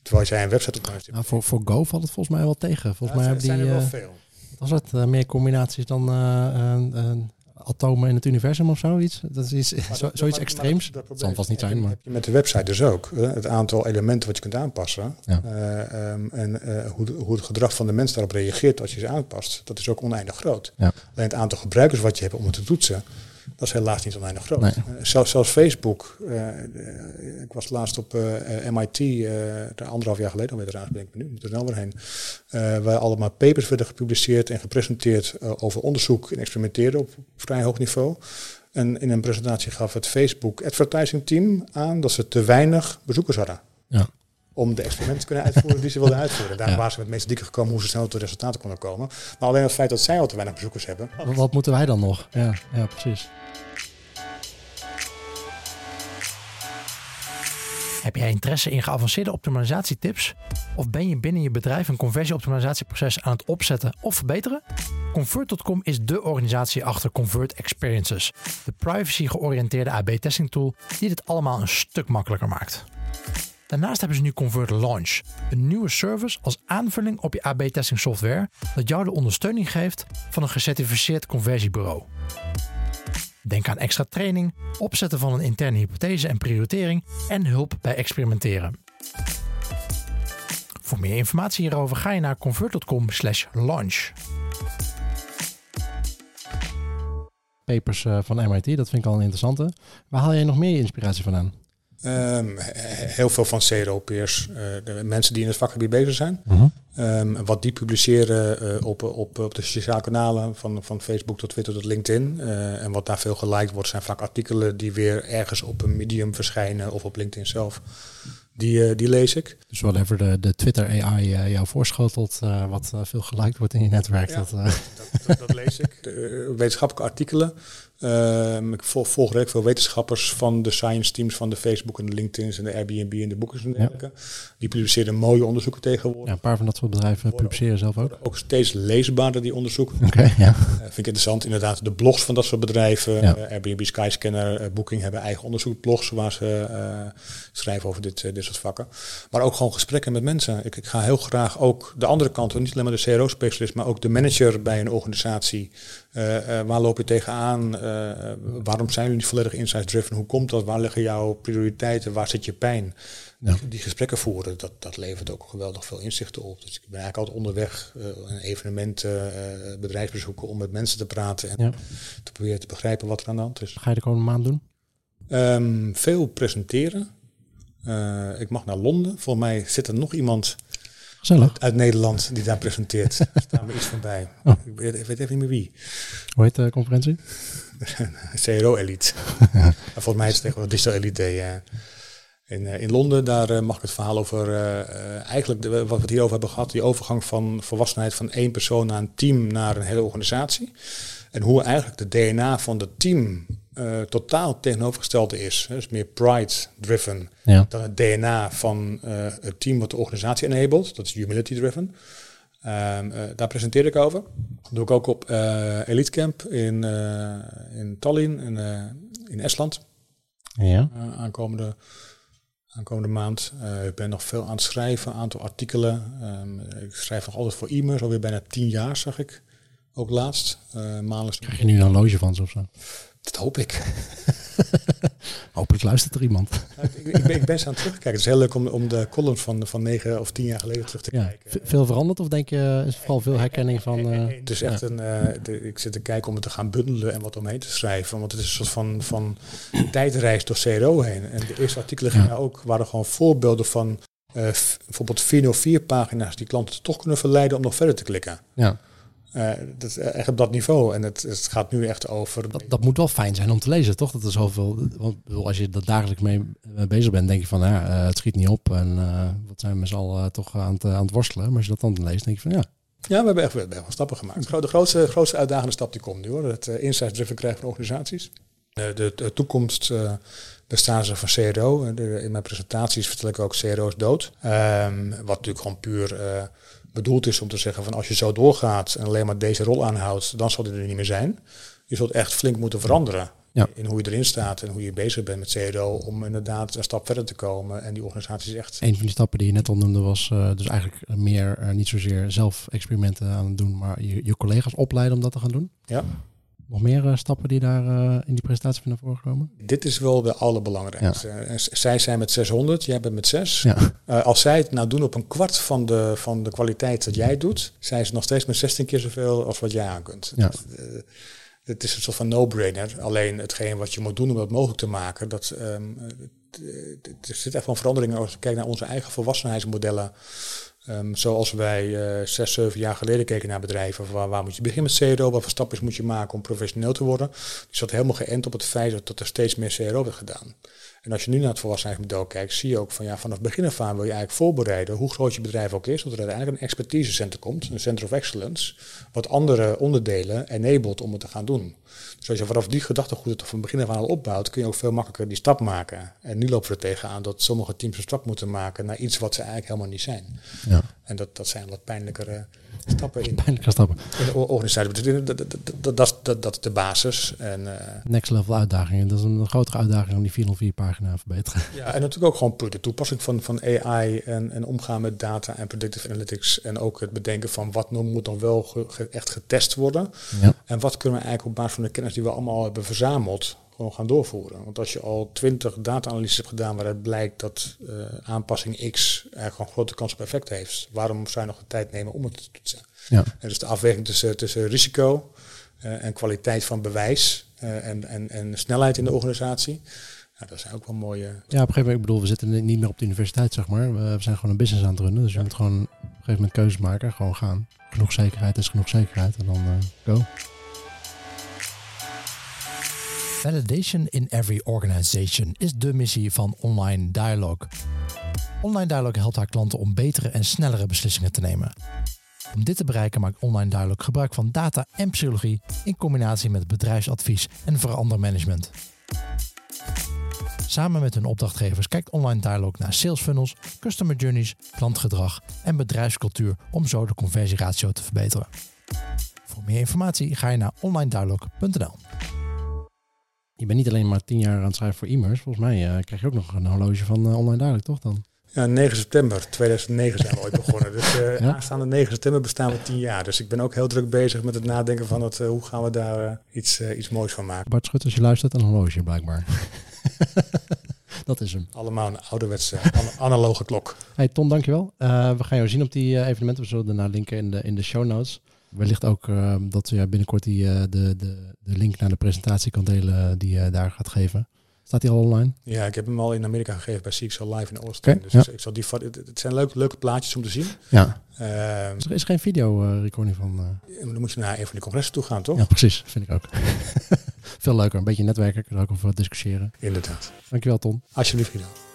Terwijl jij een website op nou, voor, voor Go valt het volgens mij wel tegen. Volgens ja, mij zijn, die, zijn er wel veel was het uh, meer combinaties dan uh, atomen in het universum of zoiets? Dat is iets, zo, zoiets extreems. Dat, zal vast niet zijn. Maar. Heb je met de website dus ook. Het aantal elementen wat je kunt aanpassen. Ja. Um, en hoe, hoe, het gedrag van de mens daarop reageert als je ze aanpast. Dat is ook oneindig groot. Ja. Alleen het aantal gebruikers wat je hebt om het te toetsen dat is helaas niet oneindig groot. Nee. Uh, zelfs, zelfs, Facebook. Uh, ik was laatst op uh, MIT, anderhalf jaar geleden alweer trouwens, ben ik nu, moet er snel weer heen. waar allemaal papers werden gepubliceerd en gepresenteerd over onderzoek en experimenteren op vrij hoog niveau. En in een presentatie gaf het Facebook advertising team aan dat ze te weinig bezoekers hadden. Ja om de experimenten te kunnen uitvoeren die ze wilden uitvoeren. Daar waren ze met meeste dikke gekomen hoe ze snel tot resultaten konden komen. Maar alleen het feit dat zij al te weinig bezoekers hebben. Wat moeten wij dan nog? Ja, ja precies. Heb jij interesse in geavanceerde optimalisatietips? Of ben je binnen je bedrijf een conversieoptimalisatieproces aan het opzetten of verbeteren? Convert.com is de organisatie achter Convert Experiences, de privacy-georiënteerde AB-testing tool die dit allemaal een stuk makkelijker maakt. Daarnaast hebben ze nu Convert Launch, een nieuwe service als aanvulling op je AB-testing software dat jou de ondersteuning geeft van een gecertificeerd conversiebureau. Denk aan extra training, opzetten van een interne hypothese en prioritering en hulp bij experimenteren. Voor meer informatie hierover ga je naar convert.com/launch. Papers eh, van MIT, dat vind ik al een interessante. Waar haal jij nog meer inspiratie vandaan? Um, heel veel van CRO-peers, uh, de mensen die in het vakgebied bezig zijn. Uh um, wat die publiceren uh, op, op, op de sociale kanalen, van, van Facebook tot Twitter tot LinkedIn. Uh, en wat daar veel geliked wordt, zijn vaak artikelen die weer ergens op een medium verschijnen of op LinkedIn zelf. Die, die lees ik. Dus whatever de, de Twitter AI jou voorschotelt, wat veel geliked wordt in je netwerk. dat, dat, dat, lees ik. De, wetenschappelijke artikelen. Um, ik volg, volg redelijk veel wetenschappers van de science teams van de Facebook en de LinkedIn's en de Airbnb en de Boekers en dergelijke. Die publiceren mooie onderzoeken tegenwoordig. Ja, een paar van dat soort bedrijven publiceren zelf ook. Ook steeds leesbaarder die onderzoeken. Oké, ja. Uh, vind ik interessant. Inderdaad, de blogs van dat soort bedrijven. Ja. Uh, Airbnb, Skyscanner, uh, Booking hebben eigen onderzoekblogs waar ze schrijven over dit, dit soort vakken. Maar ook gewoon gesprekken met mensen. Ik, ik ga heel graag ook de andere kant, niet alleen maar de CRO-specialist, maar ook de manager bij een organisatie. Waar loop je tegenaan? Uh, waarom zijn jullie niet volledig insights-driven? Hoe komt dat? Waar liggen jouw prioriteiten? Waar zit je pijn? Ja. Die, gesprekken voeren, dat, dat levert ook geweldig veel inzichten op. Dus ik ben eigenlijk altijd onderweg, een evenementen, bedrijfsbezoeken, om met mensen te praten en te proberen te begrijpen wat er aan de hand is. Ga je de komende maand doen? Um, veel presenteren. ik mag naar Londen. Volgens mij zit er nog iemand uit, uit, Nederland die daar presenteert. Er staat me iets van bij. Oh. Ik, weet, ik, weet, even niet meer wie. Hoe heet de conferentie? [LAUGHS] CRO Elite. [LAUGHS] Volgens mij is het tegenwoordig Digital Elite Day. In, in Londen, daar uh, mag ik het verhaal over, uh, eigenlijk de, wat we het hierover hebben gehad, die overgang van volwassenheid van één persoon naar een team naar een hele organisatie. En hoe eigenlijk de DNA van het team uh, totaal tegenovergestelde is. Dus meer pride-driven ja. dan het DNA van het team wat de organisatie enabled. Dat is humility-driven. Um, uh, daar presenteer ik over. Dat doe ik ook op Elite Camp in, in Tallinn in, in Estland. Ja. aankomende, aankomende maand. ik ben nog veel aan het schrijven, een aantal artikelen. Um, ik schrijf nog altijd voor e-mails, alweer bijna tien jaar zag ik. Ook laatst. Uh, Krijg je nu een loge van ze of zo? Dat hoop ik. [LAUGHS] Hopelijk luistert er iemand. ik, ik, ben, ik ben aan het terugkijken. Het is heel leuk om, om de columns van, van negen of tien jaar geleden terug te kijken. Veel veranderd of denk je, is vooral veel herkenning van... Uh, het is echt een... Uh, de, ik zit te kijken om het te gaan bundelen en wat omheen te schrijven. Want het is een soort van, van [CLEARS THROAT] tijdreis door CRO heen. En de eerste artikelen gingen ook, waren gewoon voorbeelden van... Uh, bijvoorbeeld 404 pagina's die klanten toch kunnen verleiden om nog verder te klikken. Ja. Uh, dat is echt op dat niveau. En het, het gaat nu echt over. Dat, dat, moet wel fijn zijn om te lezen, toch? Dat er zoveel. Want als je er dagelijks mee bezig bent, denk je van ja, uh, het schiet niet op. En uh, wat zijn we met z'n allen toch aan het, aan het worstelen. Maar als je dat dan leest, denk je van ja. Ja, we hebben echt, we hebben echt wel stappen gemaakt. De grootste, grootste uitdagende stap die komt nu hoor. Het uh, insights-driven krijgen van organisaties. de, de toekomst bestaan ze van CRO. in mijn presentaties vertel ik ook CRO is dood. Um, wat natuurlijk gewoon puur bedoeld is om te zeggen van als je zo doorgaat en alleen maar deze rol aanhoudt, dan zal die er niet meer zijn. Je zult echt flink moeten veranderen ja. in hoe je erin staat en hoe je bezig bent met CRO om inderdaad een stap verder te komen en die organisatie is echt... Een van die stappen die je net al noemde was uh, dus eigenlijk meer uh, niet zozeer zelf experimenten aan het doen, maar je, je collega's opleiden om dat te gaan doen. Ja. Nog meer stappen die daar in die presentatie van naar voren komen? Dit is wel de allerbelangrijkste. Ja. zij zijn met 600, jij bent met 6. Ja. als zij het nou doen op een kwart van de, van de kwaliteit dat jij doet, zijn ze nog steeds met 16 keer zoveel als wat jij aan kunt. Ja. Het is een soort van no-brainer. Alleen hetgeen wat je moet doen om dat mogelijk te maken, dat um, er zit echt wel verandering als je kijkt naar onze eigen volwassenheidsmodellen. Um, zoals wij uh, zes, zeven jaar geleden keken naar bedrijven. Waar, waar moet je beginnen met CRO? Wat voor stapjes moet je maken om professioneel te worden? Die zat helemaal geënt op het feit dat er steeds meer CRO werd gedaan. En als je nu naar het volwassenheidsmodel kijkt, zie je ook van ja, vanaf begin af aan wil je eigenlijk voorbereiden, hoe groot je bedrijf ook is, dat er uiteindelijk een expertisecentrum komt, een center of excellence, wat andere onderdelen enabled om het te gaan doen. Dus als je vanaf die gedachtegoed het van begin af aan al opbouwt, kun je ook veel makkelijker die stap maken. En nu lopen we er tegenaan dat sommige teams een stap moeten maken naar iets wat ze eigenlijk helemaal niet zijn. Ja. En dat, dat zijn wat pijnlijkere stappen in, pijnlijke stappen. in de organisatie. Dat, dat, dat, dat, dat is de basis. En, uh, Next level uitdagingen. Dat is een grotere uitdaging dan die 404 pagina verbeteren. Ja, en natuurlijk ook gewoon de toepassing van, van AI en, en omgaan met data en predictive analytics. En ook het bedenken van wat moet dan wel echt getest worden. Ja. En wat kunnen we eigenlijk op basis van de kennis die we allemaal hebben verzameld, gewoon gaan doorvoeren. Want als je al twintig data-analyses hebt gedaan waaruit blijkt dat uh, aanpassing X eigenlijk gewoon grote kans op effect heeft, waarom zou je nog de tijd nemen om het te toetsen? Ja. En dus de afweging tussen, tussen risico uh, en kwaliteit van bewijs uh, en, en, en snelheid in de organisatie. Ja, dat zijn ook wel mooie. Ja, op een gegeven moment, ik bedoel, we zitten niet meer op de universiteit, zeg maar. We zijn gewoon een business aan het runnen. Dus je moet gewoon op een gegeven moment keuzes maken, gewoon gaan. Genoeg zekerheid is genoeg zekerheid en dan go. Validation in every organization is de missie van Online Dialogue. Online Dialogue helpt haar klanten om betere en snellere beslissingen te nemen. Om dit te bereiken maakt Online Dialogue gebruik van data en psychologie in combinatie met bedrijfsadvies en verandermanagement. Samen met hun opdrachtgevers kijkt Online Dialogue naar sales funnels, customer journeys, klantgedrag en bedrijfscultuur om zo de conversieratio te verbeteren. Voor meer informatie ga je naar onlinedialogue.nl. Je bent niet alleen maar tien jaar aan het schrijven voor e-mails. Volgens mij uh, krijg je ook nog een horloge van uh, Online Duidelijk, toch dan? Ja, 9 september 2009 zijn we ooit [LAUGHS] begonnen. Dus uh, ja? aanstaande 9 september bestaan we tien jaar. Dus ik ben ook heel druk bezig met het nadenken van het, hoe gaan we daar iets, iets moois van maken. Bart Schut, als je luistert, een horloge blijkbaar. [LAUGHS] Dat is hem. Allemaal een ouderwetse [LAUGHS] analoge klok. Hey Ton, dankjewel. we gaan jou zien op die evenementen. We zullen daarna linken in de, in de show notes wellicht ook uh, dat ja, binnenkort die, uh, de, de, de link naar de presentatie kan delen die je daar gaat geven. Staat die al online? Ja, ik heb hem al in Amerika gegeven bij CXL Live in Austin. dus ja. ik zal die, het zijn leuke, leuke plaatjes om te zien. Ja. Uh, er is geen video recording van. Dan moet je naar een van die congressen toe gaan, toch? Ja, precies. Vind ik ook. [LAUGHS] Veel leuker. Een beetje netwerken. Kunnen ook over discussiëren. Inderdaad. Dankjewel, Ton. Alsjeblieft, Guido.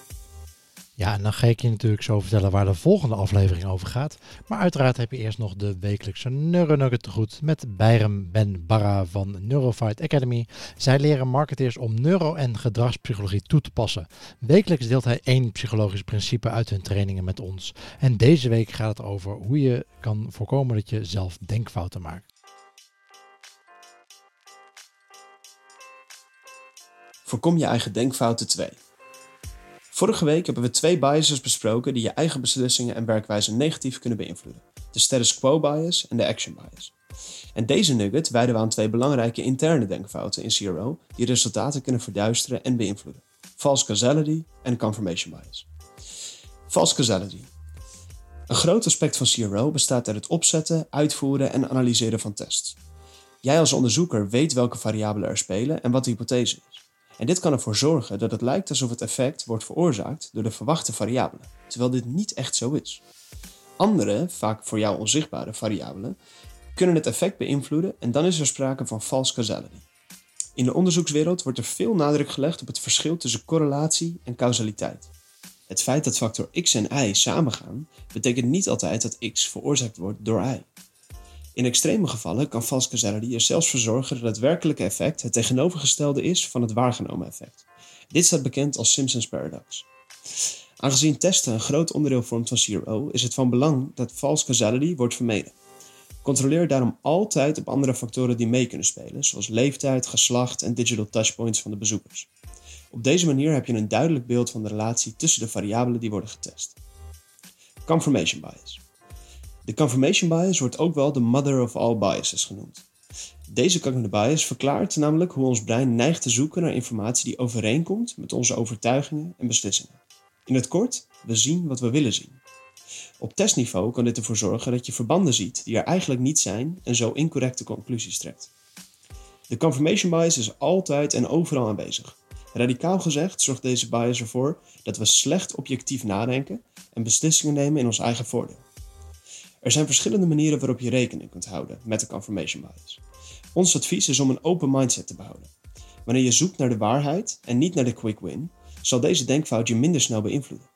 Ja, en dan ga ik je natuurlijk zo vertellen waar de volgende aflevering over gaat. Maar uiteraard heb je eerst nog de wekelijkse Neuronugget te goed met Bayram Ben Barra van Neurofight Academy. Zij leren marketeers om neuro- en gedragspsychologie toe te passen. Wekelijks deelt hij één psychologisch principe uit hun trainingen met ons. En deze week gaat het over hoe je kan voorkomen dat je zelf denkfouten maakt. Voorkom je eigen denkfouten 2. Vorige week hebben we twee biases besproken die je eigen beslissingen en werkwijze negatief kunnen beïnvloeden. De status quo bias en de action bias. En deze nugget wijden we aan twee belangrijke interne denkfouten in CRO die resultaten kunnen verduisteren en beïnvloeden. False causality en confirmation bias. False causality. Een groot aspect van CRO bestaat uit het opzetten, uitvoeren en analyseren van tests. Jij als onderzoeker weet welke variabelen er spelen en wat de hypothese. En dit kan ervoor zorgen dat het lijkt alsof het effect wordt veroorzaakt door de verwachte variabelen, terwijl dit niet echt zo is. Andere, vaak voor jou onzichtbare variabelen, kunnen het effect beïnvloeden en dan is er sprake van false causality. In de onderzoekswereld wordt er veel nadruk gelegd op het verschil tussen correlatie en causaliteit. Het feit dat factor x en y samengaan, betekent niet altijd dat x veroorzaakt wordt door y. In extreme gevallen kan false causality er zelfs voor zorgen dat het werkelijke effect het tegenovergestelde is van het waargenomen effect. Dit staat bekend als Simpson's paradox. Aangezien testen een groot onderdeel vormt van CRO, is het van belang dat false causality wordt vermeden. Controleer daarom altijd op andere factoren die mee kunnen spelen, zoals leeftijd, geslacht en digital touchpoints van de bezoekers. Op deze manier heb je een duidelijk beeld van de relatie tussen de variabelen die worden getest. Confirmation bias. De confirmation bias wordt ook wel de mother of all biases genoemd. Deze cognitive bias verklaart namelijk hoe ons brein neigt te zoeken naar informatie die overeenkomt met onze overtuigingen en beslissingen. In het kort, we zien wat we willen zien. Op testniveau kan dit ervoor zorgen dat je verbanden ziet die er eigenlijk niet zijn en zo incorrecte conclusies trekt. De confirmation bias is altijd en overal aanwezig. Radicaal gezegd zorgt deze bias ervoor dat we slecht objectief nadenken en beslissingen nemen in ons eigen voordeel. Er zijn verschillende manieren waarop je rekening kunt houden met de confirmation bias. Ons advies is om een open mindset te behouden. Wanneer je zoekt naar de waarheid en niet naar de quick win, zal deze denkfout je minder snel beïnvloeden.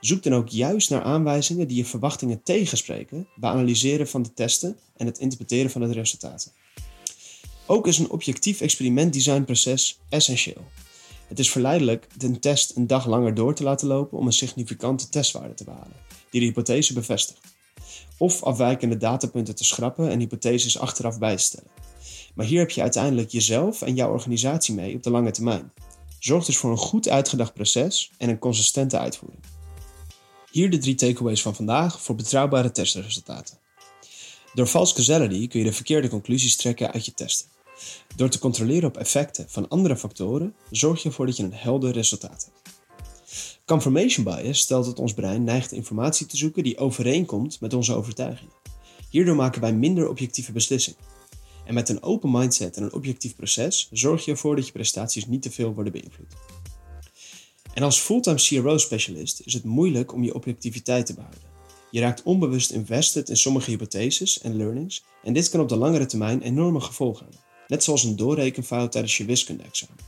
Zoek dan ook juist naar aanwijzingen die je verwachtingen tegenspreken bij analyseren van de testen en het interpreteren van de resultaten. Ook is een objectief experimentdesignproces essentieel. Het is verleidelijk een test een dag langer door te laten lopen om een significante testwaarde te behalen, die de hypothese bevestigt. Of afwijkende datapunten te schrappen en hypotheses achteraf bij te stellen. Maar hier heb je uiteindelijk jezelf en jouw organisatie mee op de lange termijn. Zorg dus voor een goed uitgedacht proces en een consistente uitvoering. Hier de drie takeaways van vandaag voor betrouwbare testresultaten. Door false causality kun je de verkeerde conclusies trekken uit je testen. Door te controleren op effecten van andere factoren zorg je ervoor dat je een helder resultaat hebt. Confirmation bias stelt dat ons brein neigt informatie te zoeken die overeenkomt met onze overtuigingen. Hierdoor maken wij minder objectieve beslissingen. En met een open mindset en een objectief proces zorg je ervoor dat je prestaties niet te veel worden beïnvloed. En als fulltime CRO-specialist is het moeilijk om je objectiviteit te behouden. Je raakt onbewust invested in sommige hypotheses en learnings en dit kan op de langere termijn enorme gevolgen hebben, net zoals een doorrekenfout tijdens je wiskunde-examen.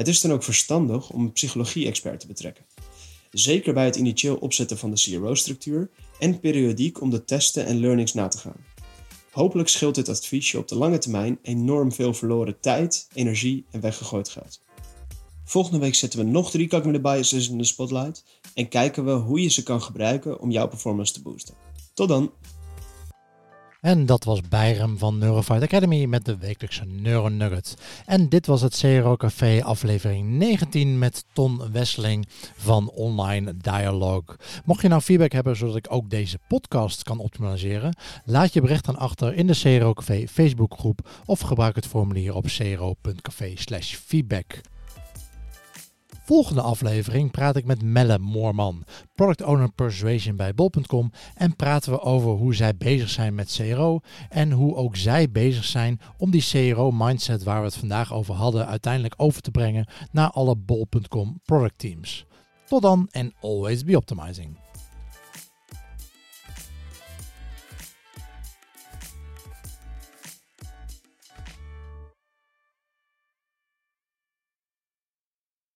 Het is dan ook verstandig om een psychologie-expert te betrekken. Zeker bij het initieel opzetten van de CRO-structuur en periodiek om de testen en learnings na te gaan. Hopelijk scheelt dit advies je op de lange termijn enorm veel verloren tijd, energie en weggegooid geld. Volgende week zetten we nog drie cognitive biases in de spotlight en kijken we hoe je ze kan gebruiken om jouw performance te boosten. Tot dan! En dat was Bijrem van Neurofight Academy met de wekelijkse Neuronugget. En dit was het CRO Café aflevering 19 met Ton Wesseling van Online Dialogue. Mocht je nou feedback hebben zodat ik ook deze podcast kan optimaliseren, laat je bericht dan achter in de CRO Café Facebookgroep of gebruik het formulier op cro.café feedback volgende aflevering praat ik met Melle Moorman, Product Owner Persuasion bij Bol.com en praten we over hoe zij bezig zijn met CRO en hoe ook zij bezig zijn om die CRO-mindset waar we het vandaag over hadden uiteindelijk over te brengen naar alle Bol.com product teams. Tot dan en always be optimizing.